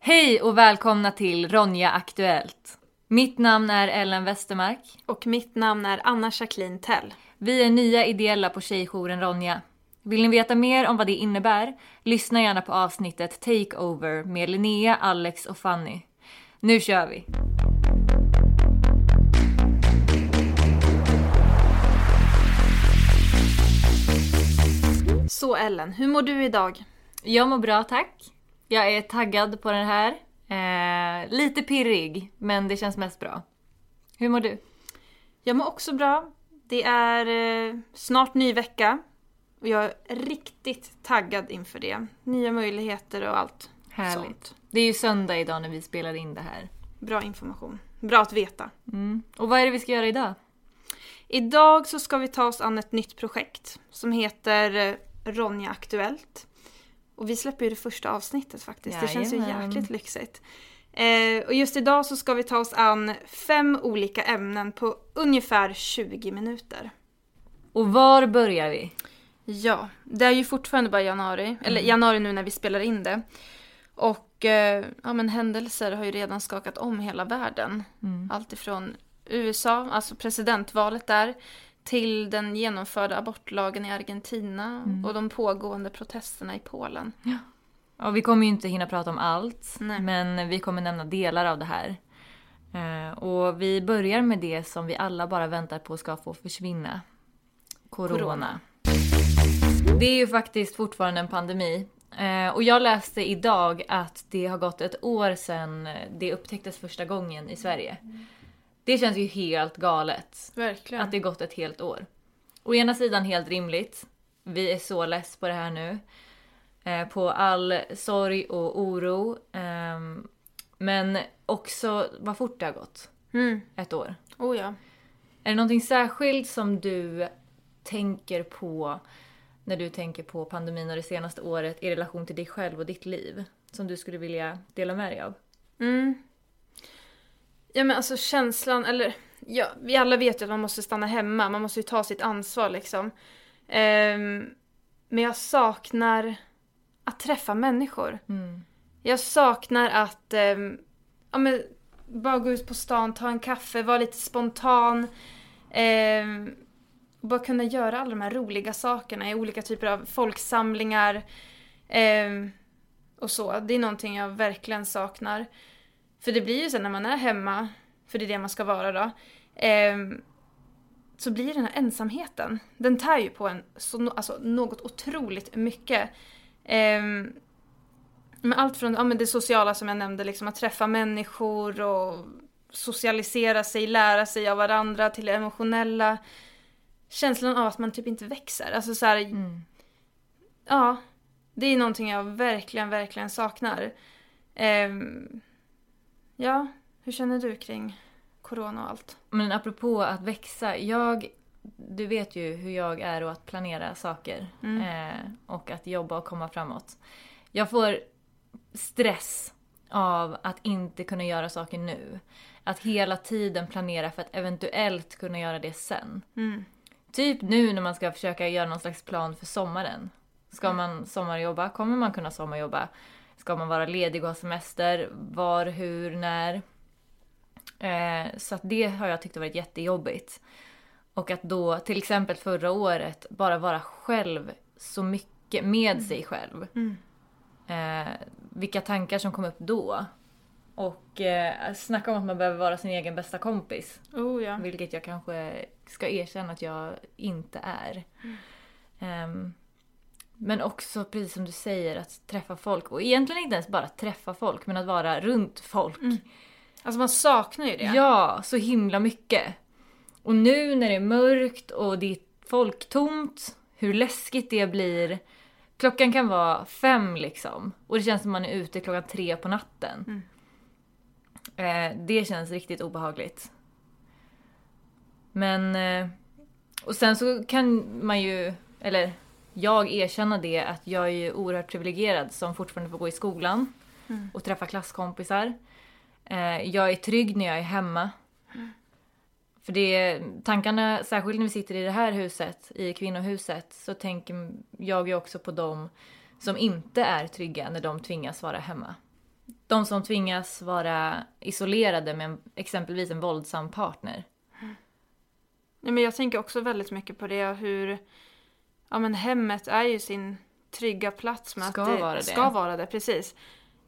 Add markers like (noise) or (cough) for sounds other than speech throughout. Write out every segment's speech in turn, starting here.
Hej och välkomna till Ronja Aktuellt. Mitt namn är Ellen Westermark. Och mitt namn är Anna Jacqueline Tell. Vi är nya ideella på Tjejjouren Ronja. Vill ni veta mer om vad det innebär? Lyssna gärna på avsnittet Takeover med Linnea, Alex och Fanny. Nu kör vi! Så Ellen, hur mår du idag? Jag mår bra tack. Jag är taggad på den här. Eh, lite pirrig, men det känns mest bra. Hur mår du? Jag mår också bra. Det är eh, snart ny vecka. Och jag är riktigt taggad inför det. Nya möjligheter och allt Härligt. sånt. Det är ju söndag idag när vi spelar in det här. Bra information. Bra att veta. Mm. Och vad är det vi ska göra idag? Idag så ska vi ta oss an ett nytt projekt som heter eh, Ronja Aktuellt. Och vi släpper ju det första avsnittet faktiskt. Det känns ju Jajamän. jäkligt lyxigt. Eh, och just idag så ska vi ta oss an fem olika ämnen på ungefär 20 minuter. Och var börjar vi? Ja, det är ju fortfarande bara januari, eller januari nu när vi spelar in det. Och eh, ja, men händelser har ju redan skakat om hela världen. Allt ifrån USA, alltså presidentvalet där, till den genomförda abortlagen i Argentina och de pågående protesterna i Polen. Ja, vi kommer ju inte hinna prata om allt, Nej. men vi kommer nämna delar av det här. Eh, och vi börjar med det som vi alla bara väntar på ska få försvinna. Corona. Corona. Det är ju faktiskt fortfarande en pandemi. Eh, och jag läste idag att det har gått ett år sedan det upptäcktes första gången i Sverige. Det känns ju helt galet. Verkligen. Att det gått ett helt år. Å ena sidan helt rimligt. Vi är så less på det här nu. Eh, på all sorg och oro. Ehm, men också vad fort det har gått. Mm. Ett år. Oh ja. Är det någonting särskilt som du tänker på när du tänker på pandemin och det senaste året i relation till dig själv och ditt liv? Som du skulle vilja dela med dig av? Mm. Ja men alltså känslan, eller ja, vi alla vet ju att man måste stanna hemma, man måste ju ta sitt ansvar liksom. Ehm, men jag saknar att träffa människor. Jag saknar att ehm, ja, men, bara gå ut på stan, ta en kaffe, vara lite spontan. och bara kunna göra alla de här roliga sakerna i olika typer av folksamlingar. och så. Det är någonting jag verkligen saknar. För det blir ju så när man är hemma, för det är det man ska vara då, ehm, så blir den här ensamheten, den tär ju på en så, alltså, något otroligt mycket. Ehm, med allt från ja, men det sociala som jag nämnde, liksom att träffa människor och socialisera sig, lära sig av varandra till det emotionella. Känslan av att man typ inte växer. Alltså så här, ja, det är någonting jag verkligen, verkligen saknar. Ehm, ja, hur känner du kring corona och allt? Men apropå att växa, jag... Du vet ju hur jag är och att planera saker. Eh, och att jobba och komma framåt. Jag får stress av att inte kunna göra saker nu. Att hela tiden planera för att eventuellt kunna göra det sen. Typ nu när man ska försöka göra någon slags plan för sommaren. Ska man sommarjobba? Kommer man kunna sommarjobba? Ska man vara ledig och ha semester? Var, hur, när? Eh, så att det har jag tyckt varit jättejobbigt. Och att då, till exempel förra året, bara vara själv så mycket med sig själv. Eh, vilka tankar som kom upp då. Och eh, snacka om att man behöver vara sin egen bästa kompis. Oh ja. Vilket jag kanske ska erkänna att jag inte är. Ehm, men också, precis som du säger, att träffa folk. Och egentligen inte ens bara träffa folk, men att vara runt folk. Alltså man saknar ju det. Ja, så himla mycket. Och nu när det är mörkt och det är folktomt, hur läskigt det blir. Klockan kan vara fem liksom. Och det känns som man är ute klockan tre på natten. Eh, det känns riktigt obehagligt. Men... Eh, och sen så kan man ju, eller jag erkänna det att jag är oerhört privilegierad som fortfarande får gå i skolan och träffa klasskompisar. Eh, jag är trygg när jag är hemma. För det tankarna, särskilt när vi sitter i det här huset, i kvinnohuset, så tänker jag ju också på dem som inte är trygga när de tvingas vara hemma. de som tvingas vara isolerade med en, exempelvis en våldsam partner. Nej, men jag tänker också väldigt mycket på det hur ja, men hemmet är ju sin trygga plats. Med Ska att det, vara det. Ska vara det, precis.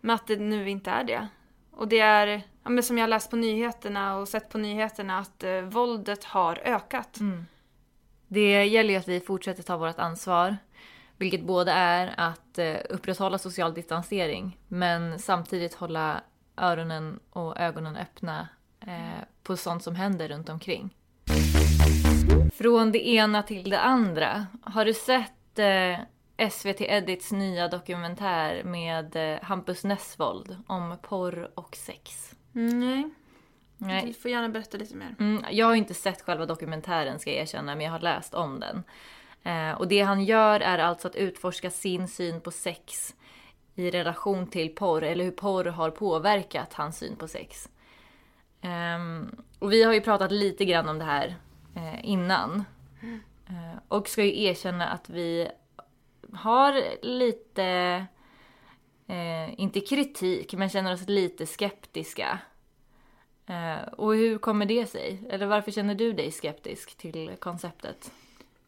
Men att det nu inte är det. Och det är, ja, men som jag läst på nyheterna och sett på nyheterna, att eh, våldet har ökat. Det gäller ju att vi fortsätter ta vårt ansvar. Vilket både är att eh, upprätthålla social distansering men samtidigt hålla öronen och ögonen öppna eh, på sånt som händer runt omkring. Från det ena till det andra. Har du sett eh, SVT Edits nya dokumentär med eh, Hampus Nessvold om porr och sex? Nej. Nej. Du får gärna berätta lite mer. Mm, jag har inte sett själva dokumentären ska jag erkänna, men jag har läst om den. Eh, och det han gör är alltså att utforska sin syn på sex i relation till porr, eller hur porr har påverkat hans syn på sex. Ehm, och vi har ju pratat lite grann om det här innan. Eh, och ska ju erkänna att vi har lite, eh, inte kritik, men känner oss lite skeptiska Eh, och hur kommer det sig? Eller varför känner du dig skeptisk till konceptet?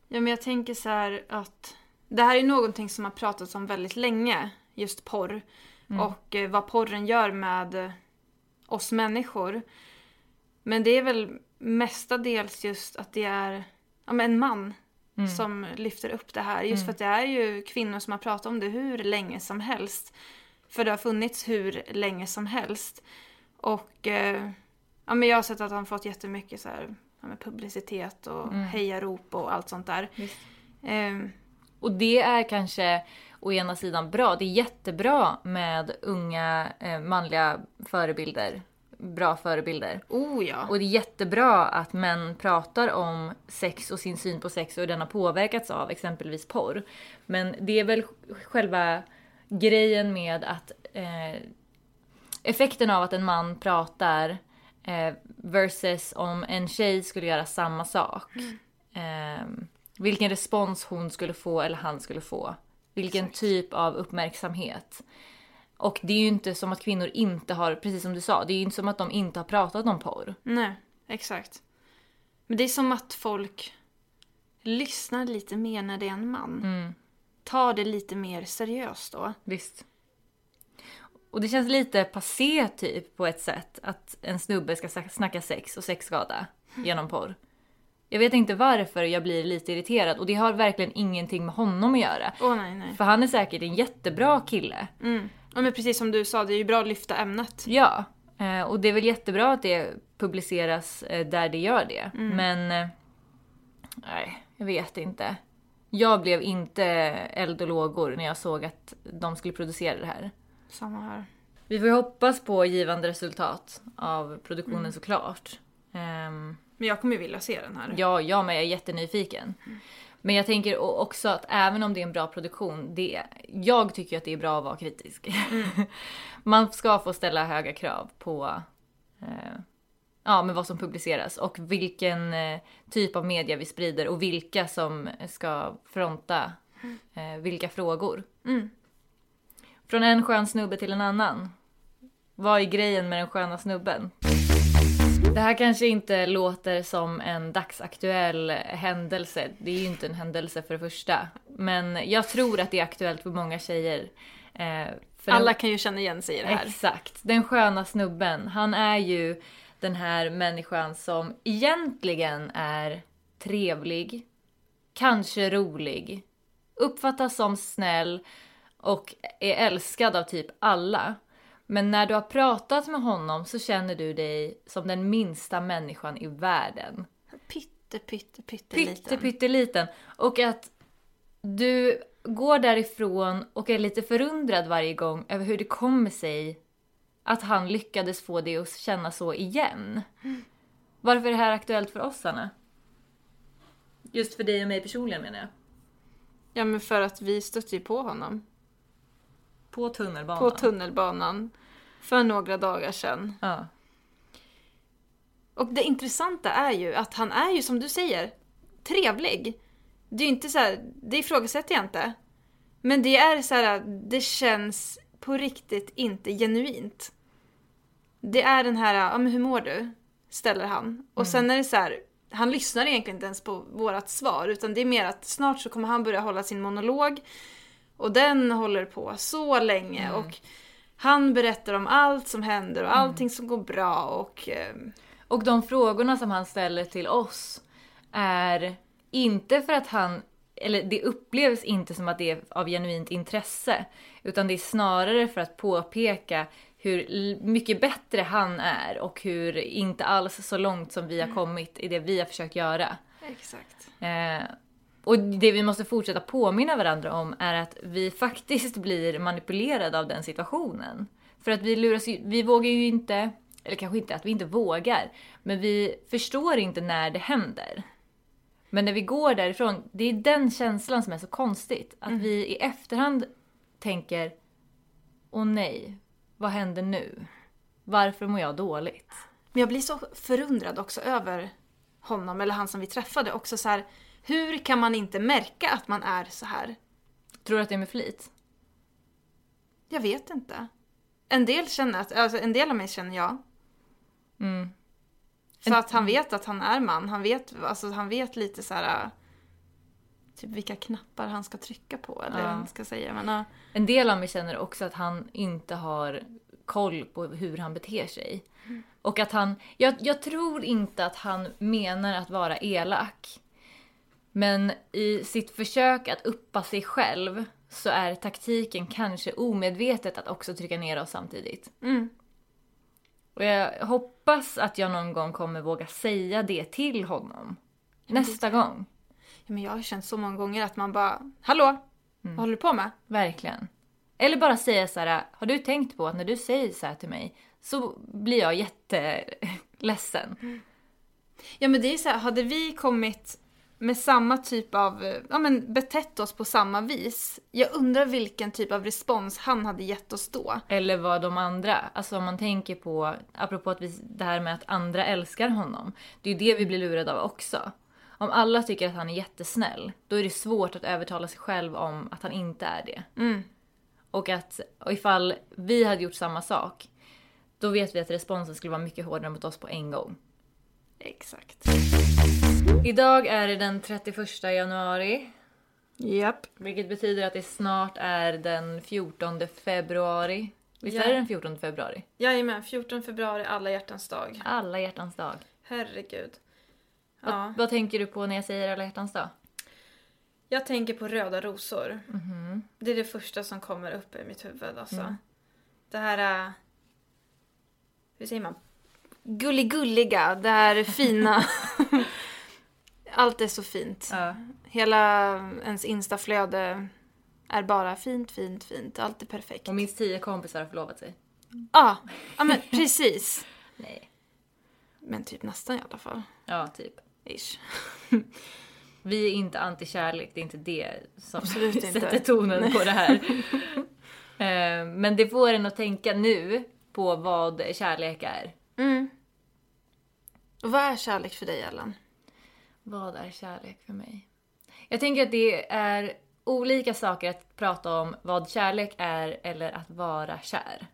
Ja, men jag tänker så här att det här är någonting som har pratats om väldigt länge, just porr. Och eh, vad porren gör med eh, oss människor. Men det är väl mestadels just att det är ja, en man som lyfter upp det här. Just för att det är ju kvinnor som har pratat om det hur länge som helst. För det har funnits hur länge som helst. Och eh, ja, men jag har sett att han fått jättemycket så här, ja, med publicitet och hejarop och allt sånt där. Ehm, Och det är kanske å ena sidan bra. Det är jättebra med unga eh, manliga förebilder. Bra förebilder. oh ja. Och det är jättebra att män pratar om sex och sin syn på sex och hur den har påverkats av exempelvis porr. Men det är väl själva grejen med att eh, effekten av att en man pratar eh, versus om en tjej skulle göra samma sak. Eh, vilken respons hon skulle få eller han skulle få. Vilken typ av uppmärksamhet. Och det är ju inte som att kvinnor inte har, precis som du sa, det är ju inte som att de inte har pratat om porr. Nej, exakt. Men det är som att folk lyssnar lite mer när det är en man. Mm. Tar det lite mer seriöst då. Visst. Och det känns lite passé typ på ett sätt att en snubbe ska snacka sex och sexskada genom porr. Jag vet inte varför jag blir lite irriterad och det har verkligen ingenting med honom att göra. Åh nej, nej. För han är säkert en jättebra kille. Mm. Ja, men precis som du sa, det är ju bra att lyfta ämnet. Ja, eh, och det är väl jättebra att det publiceras eh, där det gör det. Men... eh, Nej, jag vet inte. Jag blev inte eld och lågor när jag såg att de skulle producera det här. Samma här. Vi får ju hoppas på givande resultat av produktionen såklart. Ehm, Men jag kommer ju vilja se den här. ja, jag med. Jag är jättenyfiken. Men jag tänker också att även om det är en bra produktion, det, jag tycker att det är bra att vara kritisk. (laughs) Man ska få ställa höga krav på eh, ja, med vad som publiceras och vilken eh, typ av media vi sprider och vilka som ska fronta eh, vilka frågor. Mm. Från en skön snubbe till en annan. Vad är grejen med den sköna snubben? Det här kanske inte låter som en dagsaktuell händelse. Det är ju inte en händelse för det första. Men jag tror att det är aktuellt för många tjejer. Eh, för Alla kan ju känna igen sig i det här. Exakt. Den sköna snubben. Han är ju den här människan som egentligen är trevlig, kanske rolig, uppfattas som snäll och är älskad av typ alla. Men när du har pratat med honom så känner du dig som den minsta människan i världen. Pytte, pytte, pytte, liten. Pytte, pytteliten. Och att du går därifrån och är lite förundrad varje gång över hur det kommer sig att han lyckades få dig att känna så igen. Varför är det här aktuellt för oss, Anna? Just för dig och mig personligen menar jag. Ja, men för att vi stötte ju på honom. På tunnelbanan. På tunnelbanan. För några dagar sedan. Ja. Och det intressanta är ju att han är ju som du säger, trevlig. Det är ju inte så här, det ifrågasätter jag inte. Men det är så här, det känns på riktigt inte genuint. Det är den här, ja men hur mår du? Ställer han. Och sen är det så här, han lyssnar egentligen inte ens på vårat svar utan det är mer att snart så kommer han börja hålla sin monolog. Och den håller på så länge och han berättar om allt som händer och allting som går bra och... Eh, Och de frågorna som han ställer till oss är inte för att han, eller det upplevs inte som att det är av genuint intresse. Utan det är snarare för att påpeka hur mycket bättre han är och hur inte alls så långt som vi har kommit i det vi har försökt göra. Exakt. Eh, och det vi måste fortsätta påminna varandra om är att vi faktiskt blir manipulerade av den situationen. För att vi luras ju, vi vågar ju inte, eller kanske inte att vi inte vågar, men vi förstår inte när det händer. Men när vi går därifrån, det är den känslan som är så konstigt. Att vi i efterhand tänker, åh nej, vad händer nu? Varför mår jag dåligt? Men jag blir så förundrad också över honom, eller han som vi träffade. Också så här, hur kan man inte märka att man är så här? Tror du att det är med flit? Jag vet inte. En del känner att, alltså en del av mig känner jag. Mm. För att han vet att han är man. Han vet, alltså han vet lite så här. Typ vilka knappar han ska trycka på eller Ja. vad man ska säga. Men, äh, En del av mig känner också att han inte har koll på hur han beter sig. Och att han, jag, jag tror inte att han menar att vara elak. Men i sitt försök att uppa sig själv så är taktiken kanske omedvetet att också trycka ner oss samtidigt. mm. Och jag hoppas att jag någon gång kommer våga säga det till honom. Nästa gång. ja, men jag har känt så många gånger att man bara, hallå? Vad håller du på med? Verkligen. Eller bara säga så här, har du tänkt på att när du säger så här till mig så blir jag jätteledsen. Ja men det är så här, hade vi kommit med samma typ av, ja men betett oss på samma vis. Jag undrar vilken typ av respons han hade gett oss då. Eller vad de andra, alltså om man tänker på, apropå att vi, det här med att andra älskar honom. Det är ju det vi blir lurade av också. Om alla tycker att han är jättesnäll, då är det svårt att övertala sig själv om att han inte är det. Mm. Och att och ifall vi hade gjort samma sak, då vet vi att responsen skulle vara mycket hårdare mot oss på en gång. Exakt. Idag är det den 31 januari. Japp. Vilket betyder att det snart är den 14 februari. Visst Ja. är det den 14 februari? Jajamän, 14 februari, alla hjärtans dag. Alla hjärtans dag. Herregud. Vad, Ja. vad tänker du på när jag säger alla hjärtans dag? Jag tänker på röda rosor. Mhm. Det är det första som kommer upp i mitt huvud alltså. Mm. Det här... äh, Hur säger man? Gulligulliga, det här fina. (laughs) Allt är så fint. Ja. Hela ens instaflöde är bara fint, fint, fint. Allt är perfekt. Och minst tio kompisar har förlovat sig. Ja, ja men (laughs) precis. Nej. Men typ nästan i alla fall. Ja, typ. Ish. (laughs) Vi är inte anti-kärlek, det är inte det som Absolut inte. sätter tonen på det här. (laughs) Eh, Men det får en att tänka nu på vad kärlek är. Mm. Och vad är kärlek för dig, Ellen? Vad är kärlek för mig? Jag tänker att det är olika saker att prata om vad kärlek är eller att vara kär.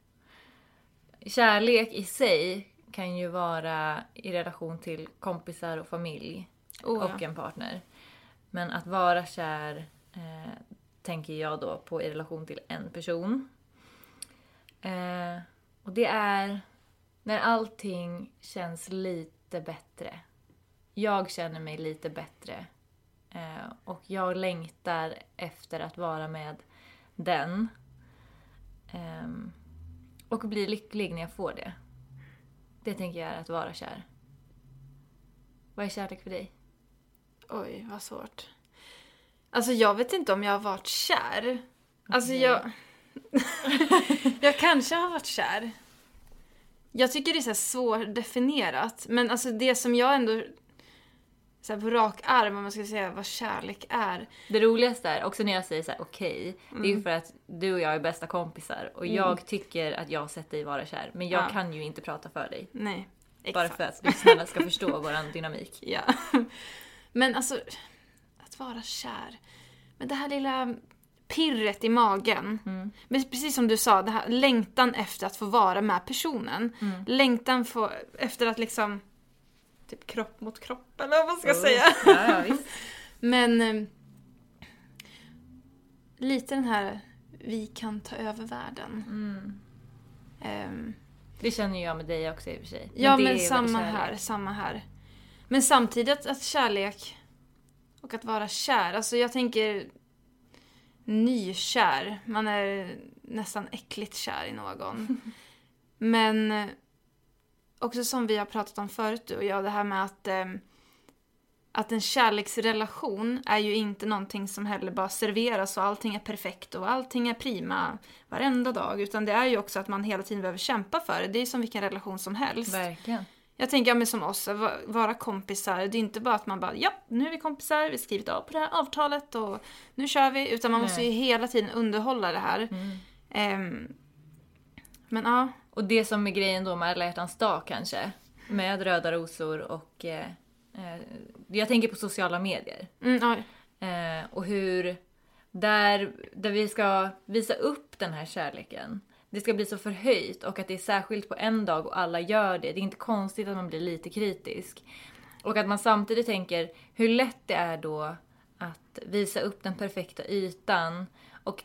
Kärlek i sig kan ju vara i relation till kompisar och familj Oh, och en partner. Men att vara kär eh, tänker jag då på i relation till en person. Eh, och det är när allting känns lite bättre. Jag känner mig lite bättre. Eh, och jag längtar efter att vara med den. Ehm, och blir lycklig när jag får det. Det tänker jag är att vara kär. Vad är kärlek för dig? Oj, vad svårt. Alltså jag vet inte om jag har varit kär. Alltså Okej. jag... (laughs) jag kanske har varit kär. Jag tycker det är så svårdefinierat. Men alltså det som jag ändå... Så här på rak arm, om man ska säga vad kärlek är. Det roligaste är, också när jag säger så här okej, det är ju för att du och jag är bästa kompisar och jag tycker att jag har sett dig vara kär. Men jag Ja. kan ju inte prata för dig. Nej, Bara exakt. för att lyssnarna ska förstå (laughs) våran dynamik. Ja. Men alltså, att vara kär. Men det här lilla pirret i magen. Mm. Men precis som du sa, det här, längtan efter att få vara med personen. Mm. Längtan få, efter att liksom... Typ kropp mot kropp eller vad man ska säga. Ja, ja. (laughs) Men... eh, lite den här, vi kan ta över världen. Mm. Ehm, Det känner jag med dig också i och för sig. ja men samma här, samma här. Men samtidigt att kärlek och att vara kär, alltså jag tänker nykär. Man är nästan äckligt kär i någon. (laughs) Men också som vi har pratat om förut du och jag, det här med att eh, att en kärleksrelation är ju inte någonting som heller bara serveras och allting är perfekt och allting är prima varenda dag. Utan det är ju också att man hela tiden behöver kämpa för det. Det är ju som vilken relation som helst. Verkligen. Jag tänker, ja, men som oss, va- vara kompisar. Det är inte bara att man bara, ja, nu är vi kompisar, vi har skrivit av på det här avtalet och nu kör vi. Utan man måste ju hela tiden underhålla det här. Mm. Ehm, men ja, Och det som är grejen då med alla hjärtans dag kanske, med röda rosor och... Eh, eh, jag tänker på sociala medier. mm, Eh, och hur där, där vi ska visa upp den här kärleken. Det ska bli så förhöjt och att det är särskilt på en dag och alla gör det. Det är inte konstigt att man blir lite kritisk. Och att man samtidigt tänker hur lätt det är då att visa upp den perfekta ytan och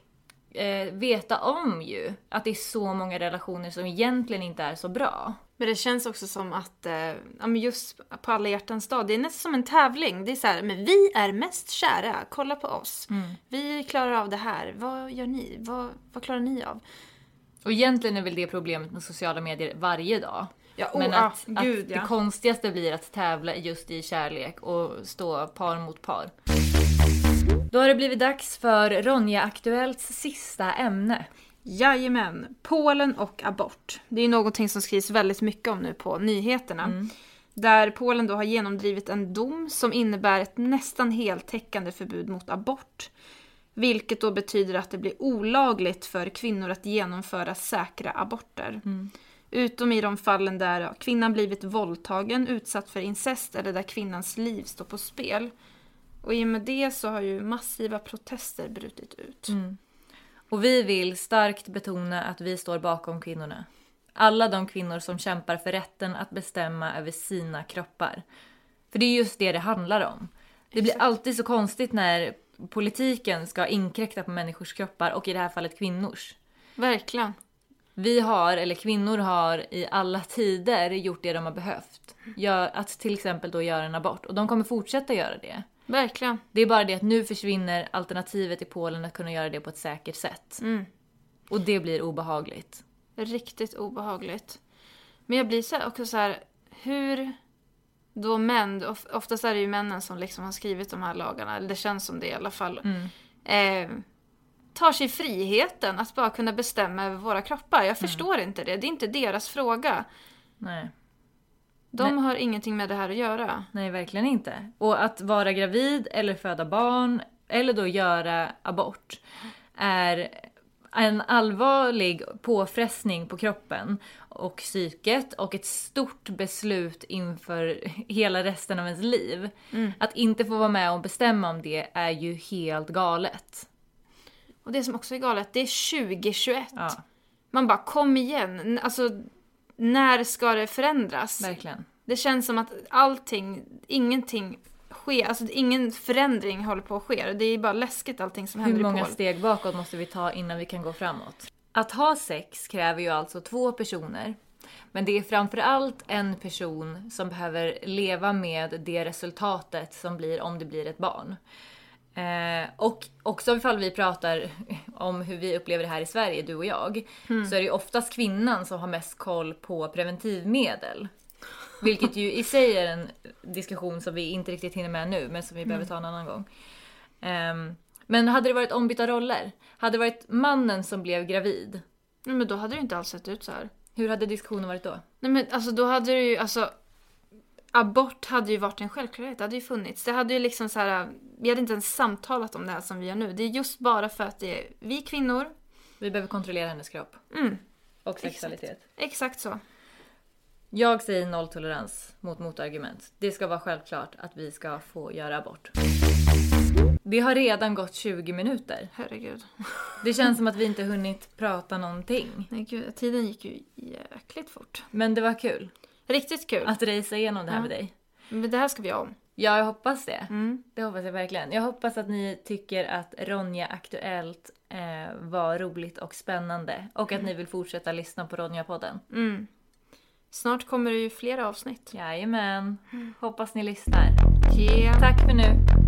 eh, veta om ju att det är så många relationer som egentligen inte är så bra. Men det känns också som att, eh, ja, men just på alla hjärtans dag, det är nästan som en tävling. Det är så här, men vi är mest kära, kolla på oss. Vi klarar av det här, vad gör ni? Vad, vad klarar ni av? Och egentligen är väl det problemet med sociala medier varje dag. Ja, oh, Men ja, att, gud att ja. det konstigaste blir att tävla just i kärlek och stå par mot par. Då har det blivit dags för Ronja Aktuellts sista ämne. Jajamän, Polen och abort. Det är någonting som skrivs väldigt mycket om nu på nyheterna. Där Polen då har genomdrivit en dom som innebär ett nästan heltäckande förbud mot abort. Vilket då betyder att det blir olagligt för kvinnor att genomföra säkra aborter. Utom i de fallen där kvinnan blivit våldtagen, utsatt för incest eller där kvinnans liv står på spel. Och i och med det så har ju massiva protester brutit ut. Och vi vill starkt betona att vi står bakom kvinnorna. Alla de kvinnor som kämpar för rätten att bestämma över sina kroppar. För det är just det det handlar om. Det blir alltid så konstigt när politiken ska inkräkta på människors kroppar och i det här fallet kvinnors. Verkligen. Vi har, eller kvinnor har, i alla tider gjort det de har behövt. Gör, att till exempel då göra en abort. Och de kommer fortsätta göra det. Verkligen. Det är bara det att nu försvinner alternativet i Polen att kunna göra det på ett säkert sätt. Mm. Och det blir obehagligt. Riktigt obehagligt. Men jag blir så här också så här, hur då män, of- oftast är det ju männen som liksom har skrivit de här lagarna, eller det känns som det i alla fall, eh, tar sig friheten att bara kunna bestämma över våra kroppar. Jag förstår inte det, det är inte deras fråga. Nej. De har ingenting med det här att göra. Nej, verkligen inte. Och att vara gravid eller föda barn eller då göra abort är en allvarlig påfrestning på kroppen och psyket och ett stort beslut inför hela resten av ens liv. Att inte få vara med och bestämma om det är ju helt galet. Och det som också är galet, det är 2021. Ja, Man bara, kom igen. Alltså, när ska det förändras? verkligen. Det känns som att allting, ingenting sker, alltså ingen förändring håller på att ske. Det är bara läskigt allting som händer Hur i många Polen. steg bakåt måste vi ta innan vi kan gå framåt? Att ha sex kräver ju alltså två personer. Men det är framförallt en person som behöver leva med det resultatet som blir om det blir ett barn. Eh, och också ifall vi pratar om hur vi upplever det här i Sverige, du och jag, så är det ju oftast kvinnan som har mest koll på preventivmedel. Vilket ju i sig är en diskussion som vi inte riktigt hinner med nu, men som vi behöver ta en annan gång. Ehm, men hade det varit ombytta roller, hade det varit mannen som blev gravid, Nej, men då hade det inte alls sett ut så här. hur hade diskussionen varit då? Nej men alltså då hade det ju, alltså abort hade ju varit en självklarhet, det hade ju funnits. Det hade ju liksom så här, vi hade inte ens samtalat om det här som vi gör nu. Det är just bara för att det är vi kvinnor, Vi behöver kontrollera hennes kropp. mm, Och sexualitet. exakt så. Jag säger nolltolerans mot motargument. Det ska vara självklart att vi ska få göra abort. Det har redan gått 20 minuter. Herregud. (laughs) Det känns som att vi inte hunnit prata någonting. Nej gud, tiden gick ju jäkligt fort. Men det var kul Riktigt kul. att racea igenom det här Ja. med dig. Men det här ska vi göra om. Ja, jag hoppas det. Mm. Det hoppas jag verkligen. Jag hoppas att ni tycker att Ronja Aktuellt eh, var roligt och spännande. Och att ni vill fortsätta lyssna på Ronja-podden. Mm. Snart kommer det ju flera avsnitt. Jajamän. Hoppas ni lyssnar. Yeah. Tack för nu.